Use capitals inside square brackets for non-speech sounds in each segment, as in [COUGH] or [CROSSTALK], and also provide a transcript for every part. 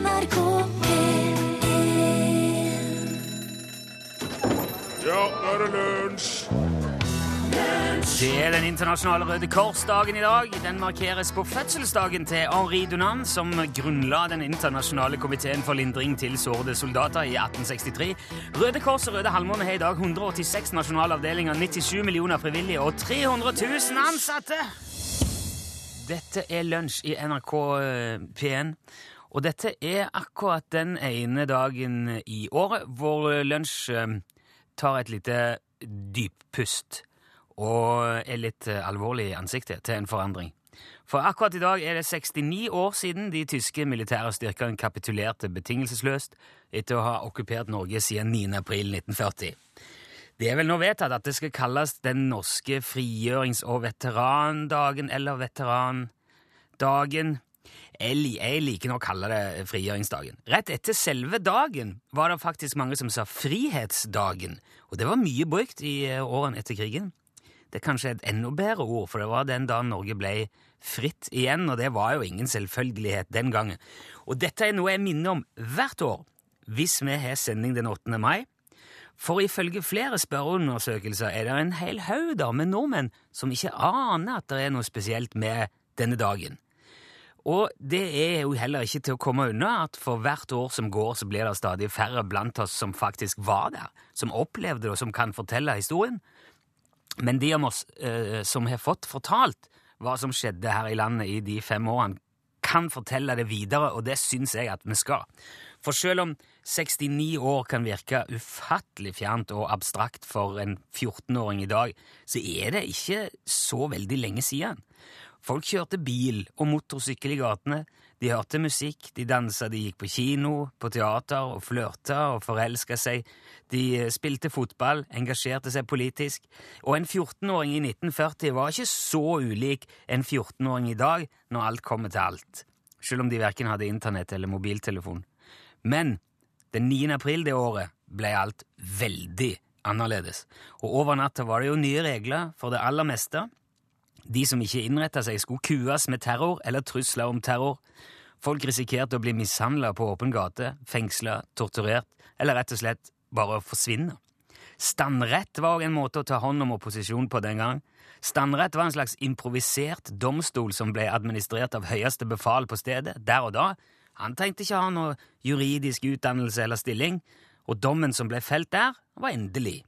NRK P1 Ja, nå er det lunsj! Det er den internasjonale Røde Kors-dagen i dag. Den markeres på fødselsdagen til Henri Dunant, som grunnla den internasjonale komiteen for lindring til sårede soldater i 1863. Røde Kors og Røde Halvmåne har i dag 186 nasjonale avdelinger, 97 millioner frivillige og 300 000 ansatte! Dette er lunsj i NRK eh, P1, og dette er akkurat den ene dagen i året hvor lunsj eh, tar et lite dyppust og er litt alvorlig i ansiktet til en forandring. For akkurat i dag er det 69 år siden de tyske militære styrkene kapitulerte betingelsesløst etter å ha okkupert Norge siden 9. april 1940. Det er vel nå vedtatt at det skal kalles den norske frigjørings- og veterandagen, eller veterandagen. Jeg jeg liker nå å kalle det frigjøringsdagen. Rett etter selve dagen var det faktisk mange som sa frihetsdagen, og det var mye brukt i eh, årene etter krigen. Det er kanskje et enda bedre ord, for det var den dagen Norge ble fritt igjen, og det var jo ingen selvfølgelighet den gangen. Og dette er noe jeg minner om hvert år hvis vi har sending den 8. mai. For ifølge flere spørreundersøkelser er det en hel haug med nordmenn som ikke aner at det er noe spesielt med denne dagen. Og det er jo heller ikke til å komme unna at for hvert år som går, så blir det stadig færre blant oss som faktisk var der, som opplevde det, og som kan fortelle historien. Men de av oss eh, som har fått fortalt hva som skjedde her i landet i de fem årene, kan fortelle det videre, og det syns jeg at vi skal. For selv om 69 år kan virke ufattelig fjernt og abstrakt for en 14-åring i dag, så er det ikke så veldig lenge siden. Folk kjørte bil og motorsykkel i gatene, de hørte musikk, de dansa, de gikk på kino, på teater og flørta og forelska seg, de eh, spilte fotball, engasjerte seg politisk, og en 14-åring i 1940 var ikke så ulik en 14-åring i dag når alt kommer til alt, selv om de verken hadde internett eller mobiltelefon. Men den 9. april det året ble alt veldig annerledes, og over natta var det jo nye regler for det aller meste. De som ikke innretta seg, skulle kues med terror eller trusler om terror. Folk risikerte å bli mishandla på åpen gate, fengsla, torturert eller rett og slett bare forsvinne. Standrett var òg en måte å ta hånd om opposisjon på den gang. Standrett var en slags improvisert domstol som ble administrert av høyeste befal på stedet, der og da. Han trengte ikke ha noe juridisk utdannelse eller stilling, og dommen som ble felt der, var endelig.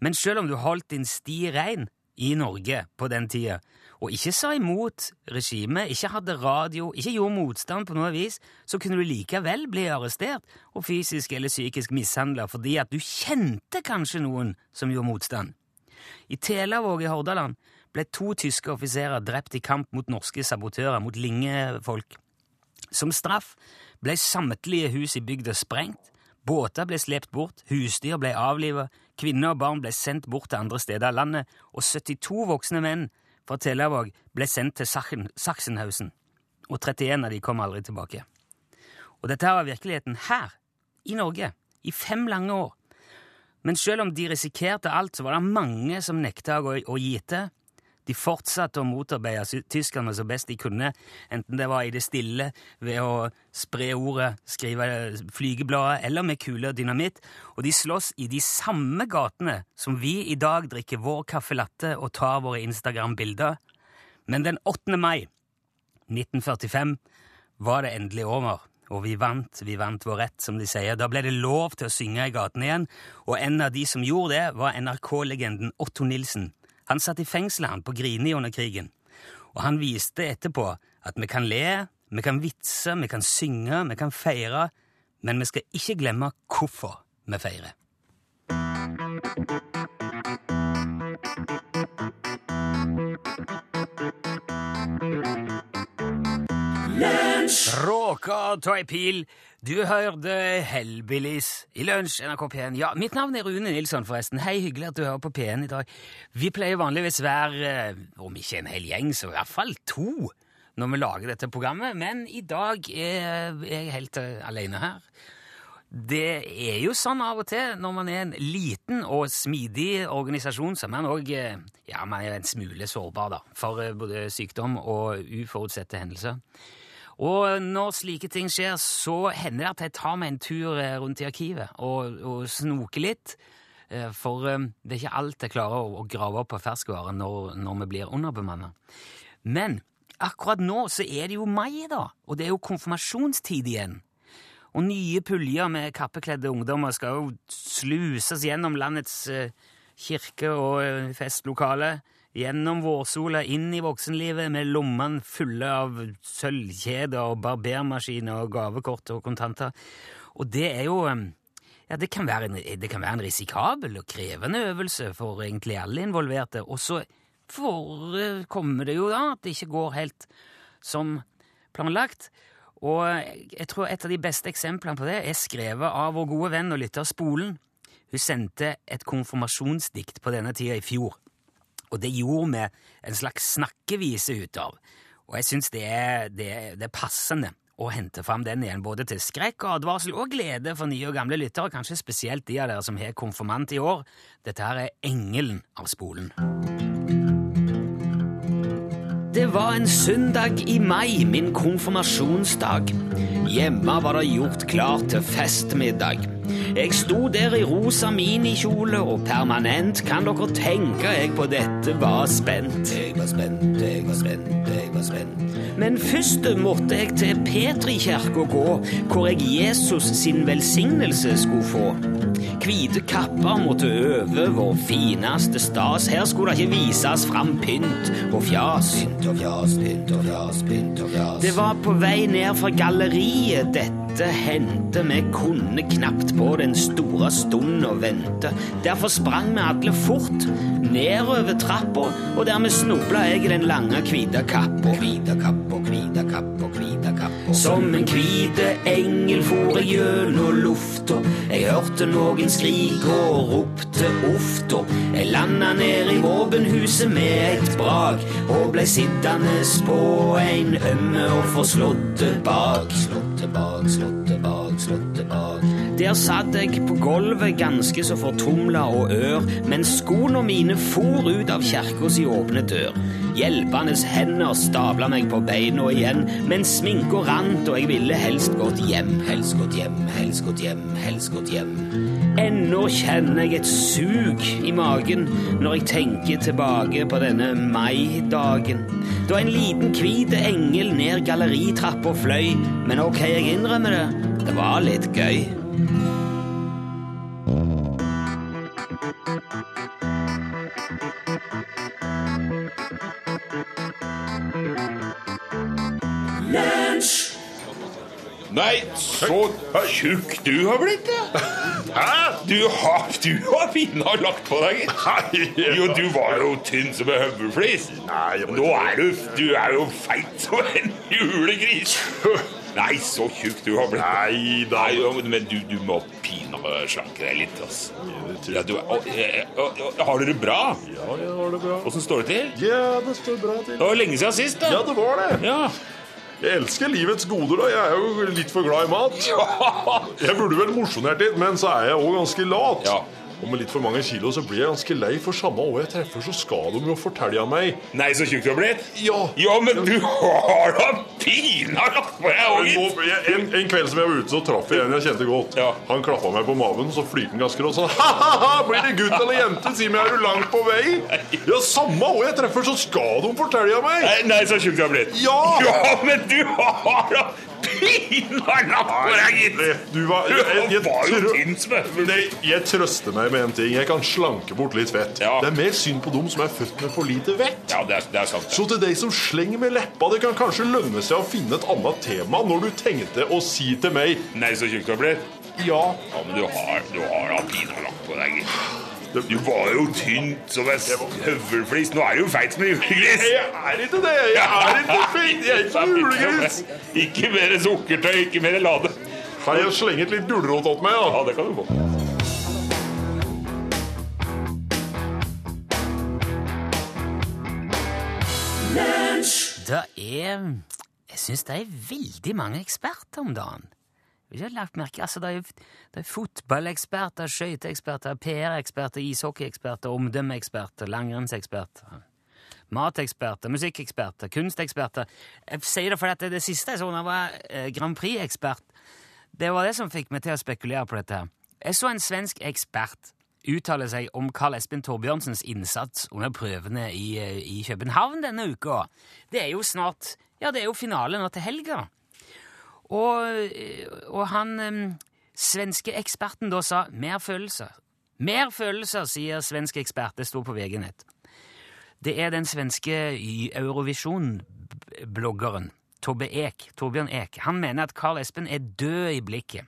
Men selv om du holdt din sti rein i Norge på den tida, og ikke sa imot regimet, ikke hadde radio, ikke gjorde motstand på noe vis, så kunne du likevel bli arrestert og fysisk eller psykisk mishandla fordi at du kjente kanskje noen som gjorde motstand. I Telavåg i Hordaland ble to tyske offiserer drept i kamp mot norske sabotører, mot lingefolk. Som straff ble samtlige hus i bygda sprengt, båter ble slept bort, husdyr ble avlivet, kvinner og barn ble sendt bort til andre steder av landet, og 72 voksne menn fra Telavåg ble sendt til Sachsenhausen, og 31 av de kom aldri tilbake. Og dette var virkeligheten her, i Norge, i fem lange år. Men selv om de risikerte alt, så var det mange som nekta å, å gi etter. De fortsatte å motarbeide tyskerne så best de kunne, enten det var i det stille, ved å spre ordet, skrive flygeblader, eller med kuler og dynamitt, og de slåss i de samme gatene som vi i dag drikker vår caffè latte og tar våre Instagram-bilder. Men den 8. mai 1945 var det endelig over, og vi vant, vi vant vår rett, som de sier. Da ble det lov til å synge i gatene igjen, og en av de som gjorde det, var NRK-legenden Otto Nilsen. Han satt i fengsel på Grini under krigen, og han viste etterpå at vi kan le, vi kan vitse, vi kan synge, vi kan feire, men vi skal ikke glemme hvorfor vi feirer. Råka pil. Du hørte Hellbillies i lunsj, NRK P1. Ja, mitt navn er Rune Nilsson, forresten. Hei, hyggelig at du hører på P1 i dag. Vi pleier vanligvis være, eh, om ikke en hel gjeng, så i hvert fall to når vi lager dette programmet, men i dag er jeg helt eh, alene her. Det er jo sånn av og til når man er en liten og smidig organisasjon, så er man òg ja, man er en smule sårbar da, for eh, både sykdom og uforutsette hendelser. Og når slike ting skjer, så hender det at jeg tar meg en tur eh, rundt i arkivet og, og snoker litt. Eh, for eh, det er ikke alt jeg klarer å, grave opp på ferskvare når, når vi blir underbemanna. Men akkurat nå så er det jo mai, da, og det er jo konfirmasjonstid igjen. Og nye puljer med kappekledde ungdommer skal jo sluses gjennom landets kirke- og festlokale gjennom vårsola inn i voksenlivet med lommene fulle av sølvkjeder og barbermaskiner og gavekort og kontanter. Og det er jo ja, det kan, en, det kan være en risikabel og krevende øvelse for egentlig alle involverte. Og så forekommer det jo da at det ikke går helt som planlagt. Og jeg tror et av de beste eksemplene på det er skrevet av vår gode venn og lytter Spolen. Hun sendte et konfirmasjonsdikt på denne tida i fjor. Og det gjorde vi en slags snakkevise ut av. Og jeg syns det, det, det, er passende å hente fram den igjen, både til skrekk og advarsel og glede for nye og gamle lyttere, kanskje spesielt de av dere som har konfirmant i år. Dette her er Engelen av Spolen. Det var en søndag i mai, min konfirmasjonsdag. Hjemme var det gjort klart til festmiddag. Jeg sto der i rosa minikjole, og permanent kan dere tenke jeg på dette var spent. Jeg var spent, jeg var spent, jeg var spent. Men først måtte jeg til Petrikirka gå, hvor jeg Jesus sin velsignelse skulle få. Hvite kapper måtte øve vår fineste stas. Her skulle det ikke vises fram pynt og fjas. Pynt og fjas, pynt og fjas, pynt og fjas. Det var på vei ned fra galleriet dette hendte. Vi kunne knapt på den store stunden å vente. Derfor sprang vi alle fort nedover trappa, og dermed snubla jeg i den lange, hvite kappa. Hvite kappa, hvite kappa, hvite kappa. Som en hvite engel for jeg gjennom lufta. Jeg hørte noen skrike og ropte uff. Jeg landa ned i våpenhuset med et brak og blei sittende på en ømme og forslåtte bak. Slåtte bak, Der satt jeg på gulvet ganske så fortumla og ør, mens skoene mine for ut av kirka si åpne dør. Hjelpende hender stabla meg på beina igjen, mens sminka rant og jeg ville helst gått hjem. Helst gått hjem, helst gått hjem, helst gått hjem. Ennå kjenner jeg et sug i magen når jeg tenker tilbake på denne maidagen. Da en liten hvit engel ned galleritrappa fløy, men ok, jeg innrømmer det, det var litt gøy. Nei, så tjukk du har blitt, ja. Hæ? Du har, du har pinadø lagt på deg. Jo, du var jo tynn som en høvelflis. Nå er du, du er jo feit som en julegris. [LAUGHS] Nei, så tjukk du har blitt. Nei da. Nei, men du, du må pinadø slanke deg litt. Altså. Ja, du, og, og, og, har du det bra? Ja, jeg har det bra. Åssen står det til? Ja, det står bra til. Det var lenge siden sist, da. Ja, det var det. Ja. Jeg elsker livets goder, og jeg er jo litt for glad i mat. [LAUGHS] Jeg burde vel mosjonert litt, men så er jeg òg ganske lat. Ja. Og med litt for mange kilo så blir jeg ganske lei, for samme år jeg treffer, så skal de jo fortelle meg Nei, så tjukk du har blitt? Ja. Ja, men du har da pina lagt på deg Men gitt. en, en kveld som jeg var ute, så traff jeg en jeg kjente godt. Ja. Han klappa meg på maven, så flirte han ganske rått sånn [LAUGHS] Ha-ha-ha, blir det gutt eller jente? Si meg, er du langt på vei? Ja, samme år jeg treffer, så skal de fortelle meg. Nei, Nei, så tjukk du har blitt. Ja! Ja, men du har da pina lagt på deg, gitt. Du var, Jeg, jeg, jeg, en Nei, jeg trøster meg med en ting. Jeg kan slanke bort litt fett. Ja. Det er mer synd på dem som er født med for lite vett. Ja, det er, det er sant. Så til deg som slenger med leppa, det kan kanskje lønne seg å finne et annet tema når du tenkte å si til meg Nei, så tjukk du har blitt. ja. Ja, men du har, du har da pina lagt på deg, gitt. Du var jo tynn som en høvelflis. Nå er du jo feit som en julegris. Jeg er ikke det! Jeg er ikke feit! Jeg er [LAUGHS] ikke julegris! Ikke mer sukkertøy, ikke mer lade. Kan jeg slenge et litt gulrot opp meg, Ja, det kan du få. Det er Jeg syns det er veldig mange eksperter om dagen. Jeg har lagt merke, altså Det er, det er fotballeksperter, skøyteeksperter, PR-eksperter, ishockeyeksperter, omdømmeeksperter, langrennseksperter. Mateksperter, musikkeksperter, kunsteksperter. Jeg sier det fordi det, det siste jeg så da jeg var eh, Grand Prix-ekspert, det var det som fikk meg til å spekulere på dette. her. Jeg så en svensk ekspert uttale seg om Carl Espen Torbjørnsens innsats under prøvene i, eh, i København denne uka. Det er jo snart Ja, det er jo finale nå til helga. Og, eh, og han um, svenske eksperten da sa mer følelser. Mer følelser, sier svensk ekspert. Det står på VG-nett. Det er den svenske Eurovision-bloggeren Torbjørn Ek. Han mener at Carl Espen er død i blikket.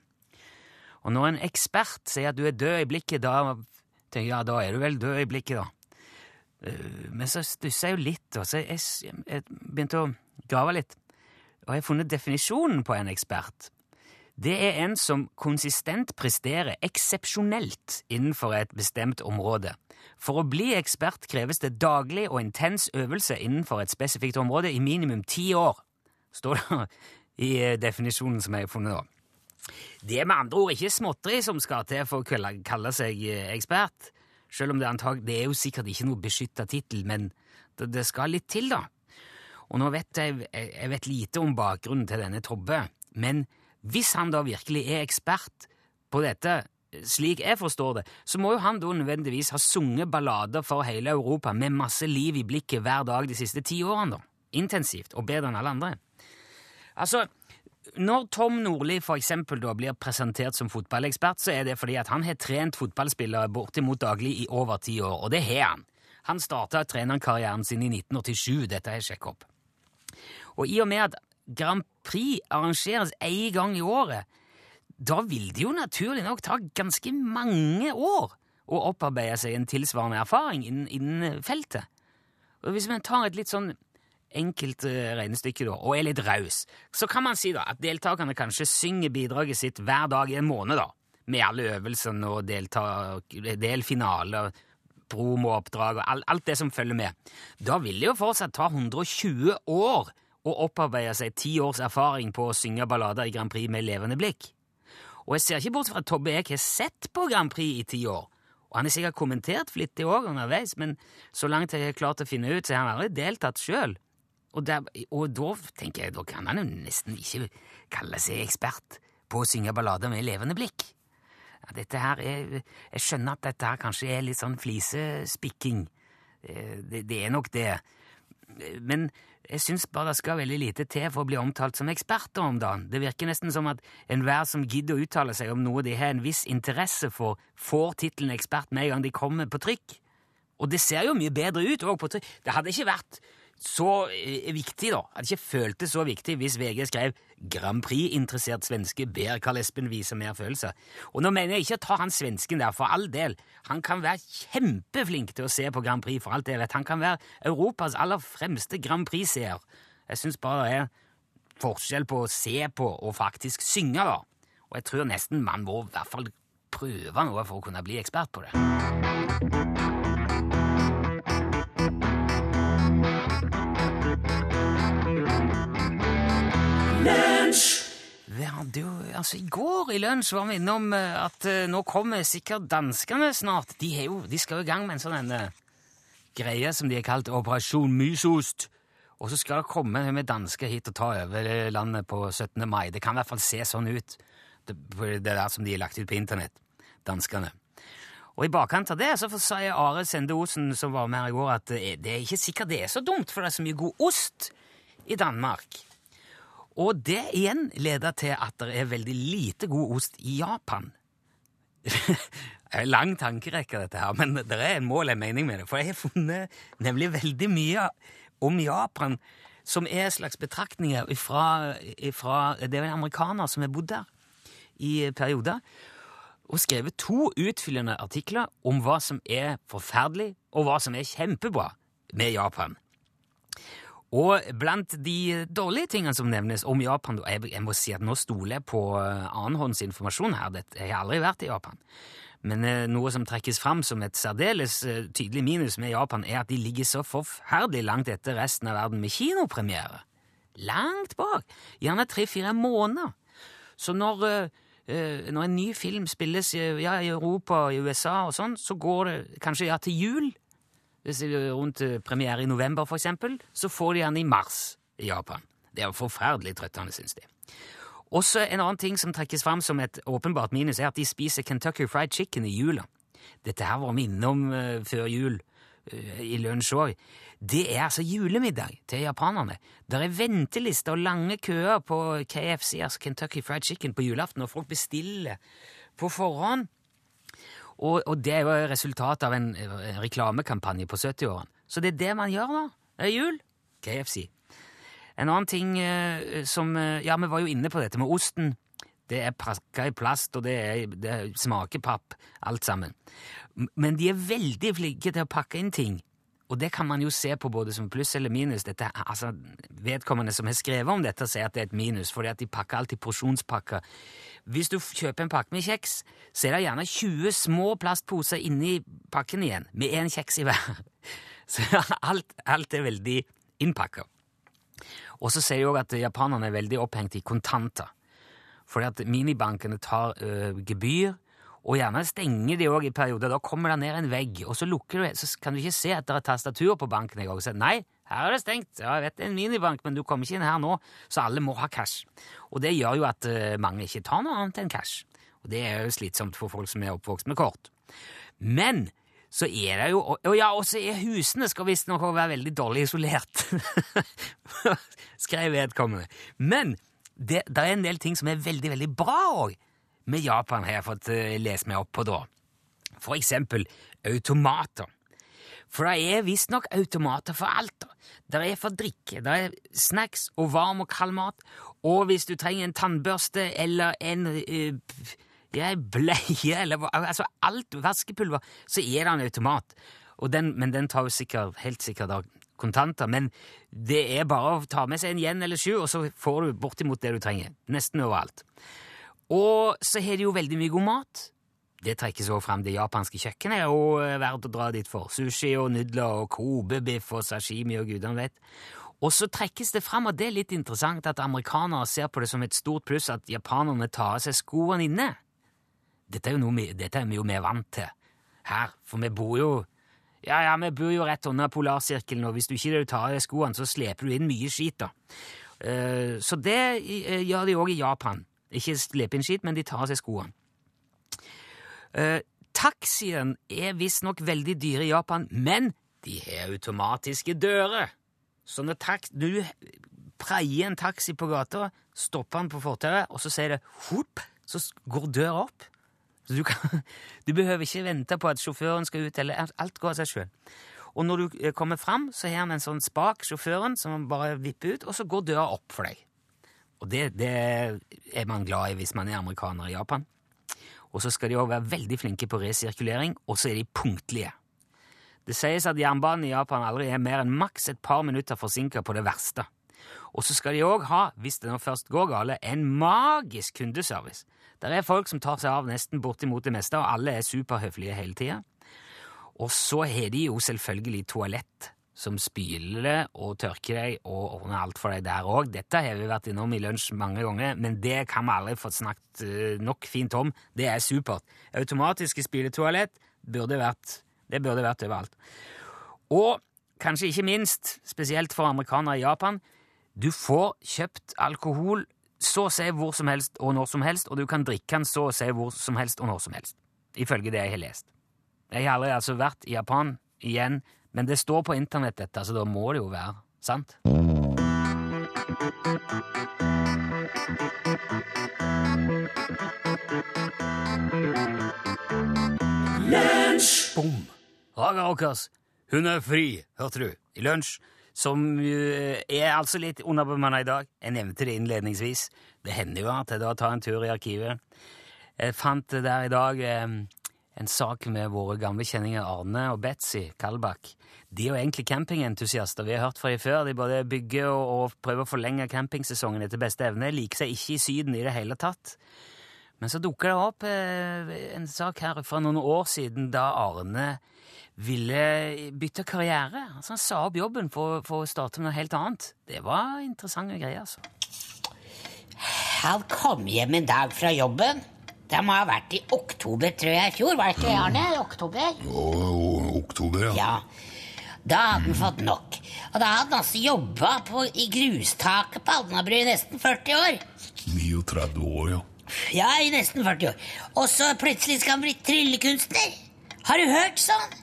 Og når en ekspert sier at du er død i blikket, da tenker jeg ja, da er du vel død i blikket, da. Eh, Men så stussa jeg jo litt, og så jeg, jeg begynte å grave litt. Og jeg har funnet definisjonen på en ekspert. Det er en som konsistent presterer eksepsjonelt innenfor et bestemt område. For å bli ekspert kreves det daglig og intens øvelse innenfor et spesifikt område i minimum ti år, står det i eh, definisjonen som jeg har funnet. da. Det er med andre ord ikke småtteri som skal til for å kalle, seg eh, ekspert, selv om det, antag, det er jo sikkert ikke noe beskytta tittel, men det, det skal litt til, da. Og nå vet jeg jeg vet lite om bakgrunnen til denne Tobbe, men hvis han da virkelig er ekspert på dette, slik jeg forstår det, så må jo han da nødvendigvis ha sunget ballader for hele Europa med masse liv i blikket hver dag de siste ti årene, da. Intensivt, og bedre enn alle andre. Altså, når Tom Nordli for eksempel blir presentert som fotballekspert, så er det fordi at han har trent fotballspillere bortimot daglig i over ti år, og det har han. Han starta trenerkarrieren sin i 1987, dette har jeg sjekket opp. Og i og med at Grand Prix arrangeres én gang i året, da vil det jo naturlig nok ta ganske mange år å opparbeide seg en tilsvarende erfaring innen, innen feltet. Og hvis vi tar et litt sånn enkelt eh, regnestykke da, og er litt raus, så kan man si da at deltakerne kanskje synger bidraget sitt hver dag i en måned, da, med alle øvelsene og delfinaler, promooppdrag og alt, alt det som følger med. Da vil det jo fortsatt ta 120 år å opparbeide seg ti års erfaring på å synge ballader i Grand Prix med levende blikk. Og jeg ser ikke bort fra at Tobbe Eek har sett på Grand Prix i ti år. Og han har sikkert kommentert flittig òg underveis, men så langt jeg har klart å finne ut, så har han aldri deltatt sjøl. Og, der, og da tenker jeg, da kan han jo nesten ikke kalle seg ekspert på å synge ballader med levende blikk. Ja, dette her er, jeg skjønner at dette her kanskje er litt sånn flisespikking. Eh, Det, det er nok det. Men jeg syns bare det skal veldig lite til for å bli omtalt som eksperter om dagen. Det virker nesten som at enhver som gidder å uttale seg om noe de har en viss interesse for, får tittelen ekspert med en gang de kommer på trykk. Og det ser jo mye bedre ut òg på trykk. Det hadde ikke vært så eh, viktig, da. Hadde ikke føltes så viktig hvis VG skrev 'Grand Prix-interessert svenske ber Karl Espen vise mer følelser'. Og nå mener jeg ikke å ta han svensken der, for all del. Han kan være kjempeflink til å se på Grand Prix, for alt jeg vet. Han kan være Europas aller fremste Grand Prix-seer. Jeg syns bare det er forskjell på å se på og faktisk synge, da. Og jeg tror nesten man må i hvert fall prøve noe for å kunne bli ekspert på det. Hadde jo, altså I går i lunsj var vi innom eh, at uh, nå kommer sikkert danskene snart. De, jo, de skal jo i gang med en sånn eh, greie som de har kalt Operasjon Mysost. Og så skal det komme med dansker hit og ta over landet på 17. mai. Det kan i hvert fall se sånn ut, det, det der som de har lagt ut på internett. Danskene. Og i bakkant av det så sa jeg Are Sende Osen, som var med her i går, at det er ikke sikkert det er så dumt, for det er så mye god ost i Danmark. Og det igjen leder til at det er veldig lite god ost i Japan. [LAUGHS] Lang tankerekke, dette her, men det er en mål, en mening med det. For jeg har funnet nemlig veldig mye om Japan som er slags betraktninger ifra, ifra Det er en amerikaner som har bodd der i perioder, og skrevet to utfyllende artikler om hva som er forferdelig, og hva som er kjempebra med Japan. Og blant de dårlige tingene som nevnes om Japan da, jeg, må si at Nå stoler jeg på uh, annenhåndsinformasjon her. Jeg har aldri vært i Japan. Men eh, noe som trekkes fram som et særdeles eh, tydelig minus med Japan, er at de ligger så forferdelig langt etter resten av verden med kinopremiere. Langt bak. Gjerne tre-fire måneder. Så når, eh, eh, når en ny film spilles ja, i Europa og i USA og sånn, så går det kanskje ja til jul hvis det er rundt eh, premiere i november, for eksempel, så får de den i mars i Japan. Det er forferdelig trøttende, syns de. Også en annen ting som trekkes fram som et åpenbart minus, er at de spiser Kentucky Fried Chicken i jula. Dette her var vi innom uh, før jul uh, i lunsj òg. Det er altså julemiddag til japanerne. Der er ventelister og lange køer på KFC, altså Kentucky Fried Chicken, på julaften, og folk bestiller på forhånd. Og, og det er jo resultatet av en, en reklamekampanje på 70-årene. Så det er det man gjør nå. Det er jul. KFC. En annen ting eh, som Ja, vi var jo inne på dette med osten. Det er pakka i plast, og det, er, det smaker papp, alt sammen. Men de er veldig flinke til å pakke inn ting. Og det kan man jo se på både som pluss eller minus. Dette, altså, vedkommende som har skrevet om dette, sier at det er et minus, fordi at de pakker alltid porsjonspakker. Hvis du kjøper en pakke med kjeks, så er det gjerne 20 små plastposer inni pakken igjen, med én kjeks i hver. [LAUGHS] Så alt, alt er veldig innpakka. Og så sier de òg at japanerne er veldig opphengt i kontanter. Fordi at minibankene tar ø, gebyr, og gjerne stenger de òg i perioder. Da kommer det ned en vegg, og så lukker du, så kan du ikke se at det er tastatur på banken engang. Nei, her er det stengt. Ja, jeg vet det er en minibank, men du kommer ikke inn her nå, så alle må ha cash. Og det gjør jo at mange ikke tar noe annet enn cash. Og det er jo slitsomt for folk som er oppvokst med kort. Men så er det jo Og ja, også er husene skal visstnok være veldig dårlig isolert. [LAUGHS] Skrev vedkommende. Men det, det, er en del ting som er veldig, veldig bra òg med Japan, har jeg fått lese meg opp på da. For eksempel automater. For det er visstnok automater for alt. Det er for drikke, det er snacks og varm og kald mat. Og hvis du trenger en tannbørste eller en uh, ja, bleie [LAUGHS] eller altså alt vaskepulver, så er det en automat. Den, men den tar jo sikkert, helt sikkert da, kontanter. Men det er bare å ta med seg en yen eller sju, og så får du bortimot det du trenger. Nesten overalt. Og så har de jo veldig mye god mat. Det trekkes også fram. Det japanske kjøkkenet er jo verdt å dra dit for. Sushi og nudler og kobebiff og sashimi og gudene vet. Og så trekkes det fram, og det er litt interessant, at amerikanere ser på det som et stort pluss at japanerne tar av seg skoene inne. Dette er, jo noe, dette er vi jo mer vant til her, for vi bor jo ja, ja, vi bor jo rett under polarsirkelen, og hvis du ikke tar av deg skoene, så sleper du inn mye skit, da. Uh, så det uh, gjør de òg i Japan. Ikke slepe inn skit, men de tar av seg skoene. Uh, taxien er visstnok veldig dyre i Japan, men de har automatiske dører. Så når du preier en taxi på gata, stopper den på fortauet, og så sier det hopp, så går døra opp. Så du, kan, [LAUGHS] du, behøver ikke vente på at sjåføren skal ut, eller alt går av seg sjøl. Og når du kommer fram, så har han en sånn spak, sjåføren, som bare vipper ut, og så går døra opp for deg. Og det, det er man glad i hvis man er amerikaner i Japan. Og så skal de òg være veldig flinke på resirkulering, og så er de punktlige. Det sies at jernbanen i Japan aldri er mer enn maks et par minutter forsinka på det verste. Og så skal de òg ha, hvis det nå først går gale, en magisk kundeservice. Der er folk som tar seg av nesten bortimot det meste, og alle er superhøflige hele tida. Og så har de jo selvfølgelig toalett som spyler og tørker deg og ordner alt for deg der òg. Dette har vi vært innom i lunsj mange ganger, men det kan vi aldri få snakket uh, nok fint om. Det er supert. Automatiske spyletoalett burde vært, det burde vært overalt. Og kanskje ikke minst, spesielt for amerikanere i Japan, du får kjøpt alkohol så å si hvor som helst og når som helst, og du kan drikke den så å si hvor som helst og når som helst. Ifølge det jeg har lest. Jeg har aldri altså vært i Japan igjen, men det står på internett, dette, så da må det jo være sant. Bom! Haga Åkers, hun er fri, hørte du, i lunsj som er altså litt underbemanna i dag. Jeg nevnte det innledningsvis. Det hender jo at jeg da tar en tur i arkivet. Jeg fant der i dag eh, en sak med våre gamle kjenninger Arne og Betzy Kalbakk. De er jo egentlig campingentusiaster. Vi har hørt fra dem før. De både bygger og, og prøver å forlenge campingsesongen etter beste evne. Liker seg ikke i Syden i det hele tatt. Men så dukker det opp eh, en sak her fra noen år siden da Arne ville bytte karriere. Altså Han sa opp jobben for, for å starte med noe helt annet. Det var interessante greier, altså. Han kom hjem en dag fra jobben. Det må ha vært i oktober, tror jeg, i fjor. Var det ikke Arne? Oktober? Jo, oktober, ja. ja. Da hadde han fått nok. Og da hadde han altså jobba i grustaket på Alnabru i nesten 40 år. 39 år, ja. Ja, i nesten 40 år. Og så plutselig skal han bli tryllekunstner. Har du hørt sånn?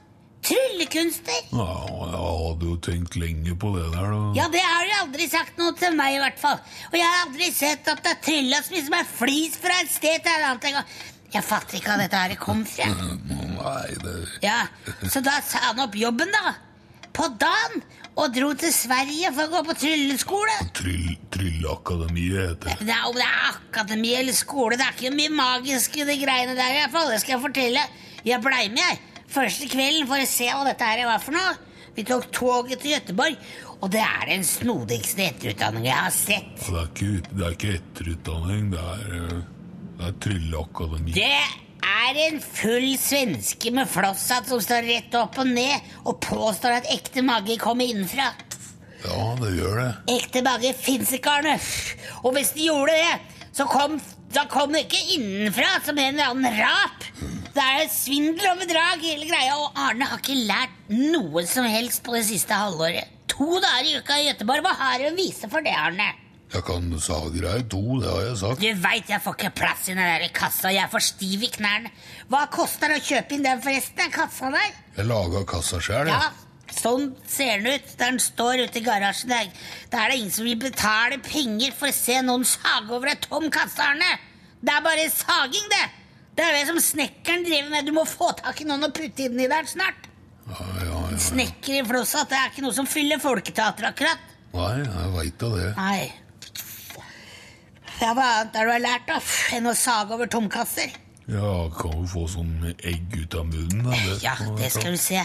Tryllekunstner. Ja, jeg hadde jo tenkt lenge på det der, da. Ja, det har du aldri sagt noe til meg, i hvert fall. Og jeg har aldri sett at det er trylla som er flis fra et sted til et annet. engang. Jeg fatter ikke hva dette her kom fra. [LAUGHS] Nei, det Ja, Så da sa han opp jobben, da. På dagen. Og dro til Sverige for å gå på trylleskole. Tryll, Trylleakademiet heter det. Det er, det er akademi eller skole, det er ikke mye magisk i de greiene der. i hvert fall, Det skal jeg fortelle. Jeg blei med, jeg. Første kvelden for å se hva dette her var for noe. Vi tok toget til Gøteborg, og det er den snodigste etterutdanningen jeg har sett. Det er ikke, det er ikke etterutdanning, det er, eh, det er Trylleakademi. Det er en full svenske med flosshatt som står rett opp og ned og påstår at ekte mage kommer innenfra. Ja, det gjør det. Ekte mage fins ikke, Arne. Og hvis de gjorde det, så kom, så kom det ikke innenfra som en eller annen rap. Det er svindel og bedrag, hele greia. Og Arne har ikke lært noe som helst på det siste halvåret. To dager i uka i Gøteborg. Hva har du å vise for det, Arne? Jeg kan sagreie to, det har jeg sagt. Du veit jeg får ikke plass i den der kassa. Jeg er for stiv i knærne. Hva koster det å kjøpe inn den forresten, den kassa der? Jeg laga kassa sjøl, Ja, sånn ser den ut. Der den står ute i garasjen. Der, der er det ingen som vil betale penger for å se noen sage over ei tom kasse, Arne. Det er bare saging, det. Det er det som snekkeren driver med. Du må få tak i noen og putte inn i der snart. Ja, ja, ja. Snekker i flosshatt, det er ikke noe som fyller folketeater, akkurat. Nei, jeg veit da det. Nei. Ja, hva annet har du har lært, da? Enn å sage over tomkasser? Ja, kan jo få sånn egg ut av munnen. Da. Ja, det skal du se.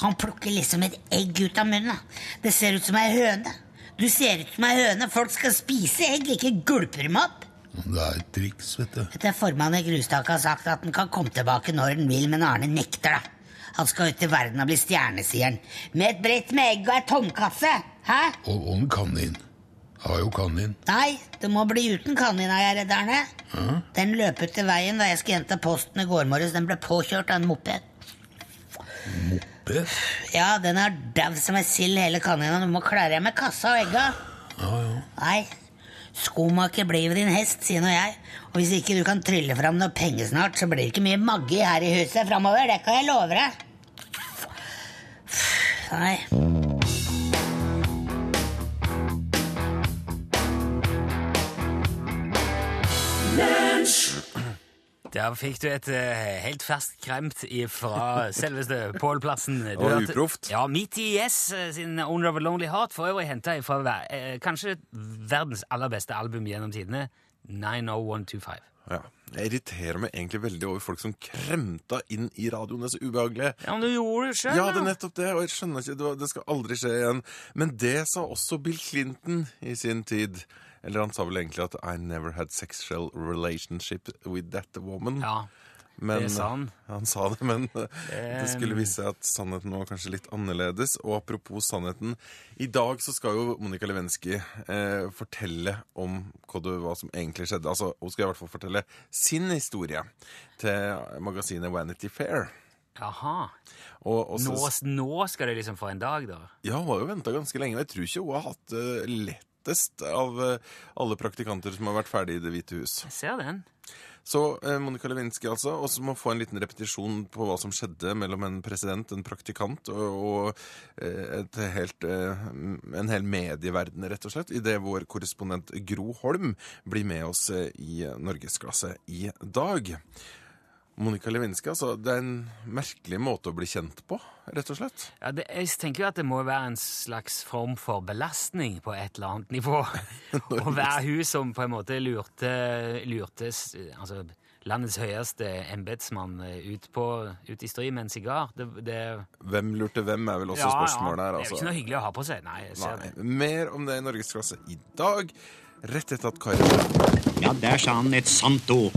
Han plukker liksom et egg ut av munnen. da. Det ser ut som ei høne. Du ser ut som ei høne. Folk skal spise egg, ikke gulper dem opp. Det er et triks, vet du. Etter formannen i Grustaket har sagt at han kan komme tilbake når han vil, men Arne nekter, da. Han skal ut i verden og bli stjerne, sier han. Med et brett med egg og ei tomkasse. Hæ? Og, og en kanin. Jeg har jo kanin. Nei, det må bli uten kanin, er jeg redd, Arne. Den løp ut til veien da jeg skulle hente posten i går morges. Den ble påkjørt av en moped. Moped? Ja, den er dau som ei sild, hele kanina. Du må klare deg med kassa og egga. Ja, ja. Nei, skomaker blir jo din hest, sier nå jeg. Og hvis ikke du kan trylle fram noe penger snart, så blir det ikke mye maggi her i huset framover. Det kan jeg love deg. Nei. Der fikk du et eh, helt ferskt kremt fra [LAUGHS] selveste Pål Plassen. Du Og hørte- uproft. Ja, Meet Yes eh, sin Owner of a Lonely Heart, for øvrig henta fra ver- eh, kanskje verdens aller beste album gjennom tidene, 90125. Ja. Jeg irriterer meg egentlig veldig over folk som kremta inn i radioen. Det er så ubehagelig. Ja, men du gjorde det selv, Ja, det er nettopp det, og jeg skjønner ikke, det skal aldri skje igjen. Men det sa også Bill Clinton i sin tid. Eller han sa vel egentlig at I never had sexual relationship with that woman. Ja, Men, det sa han. [LAUGHS] Han sa det, men eh, det skulle vise seg at sannheten var kanskje litt annerledes. Og apropos sannheten, i dag så skal jo Monica Lewinsky eh, fortelle om hva, det, hva som egentlig skjedde. Altså, hun skal i hvert fall fortelle sin historie til magasinet Vanity Fair. Jaha. Nå, nå skal det liksom få en dag, da? ja, hun har jo venta ganske lenge, og jeg tror ikke hun har hatt det lettest av eh, alle praktikanter som har vært ferdig i Det hvite hus. Jeg ser den. Så eh, Monica Lewinsky altså, og så må få en liten repetisjon på hva som skjedde mellom en president, en praktikant og, og eh, helt, eh, en hel medieverden, rett og slett, idet vår korrespondent Gro Holm blir med oss eh, i Norgesklasse i dag. Monica Lewinsky, altså, det er en merkelig måte å bli kjent på, rett og slett. Ja, det, jeg tenker jo at det må være en slags form for belastning på et eller annet nivå. [LAUGHS] Å være hun som på en måte lurte, lurte altså, landets høyeste embetsmann ut, på- ut i strid med en sigar. Det, det, Hvem lurte hvem, er vel også ja, spørsmålet ja, Altså. Det er jo altså. ikke noe hyggelig å ha på seg. Nei, jeg ser Nei. det. Mer om det i Norgesklasse i dag, rett etter at Kari Ja, der sa han et sant ord.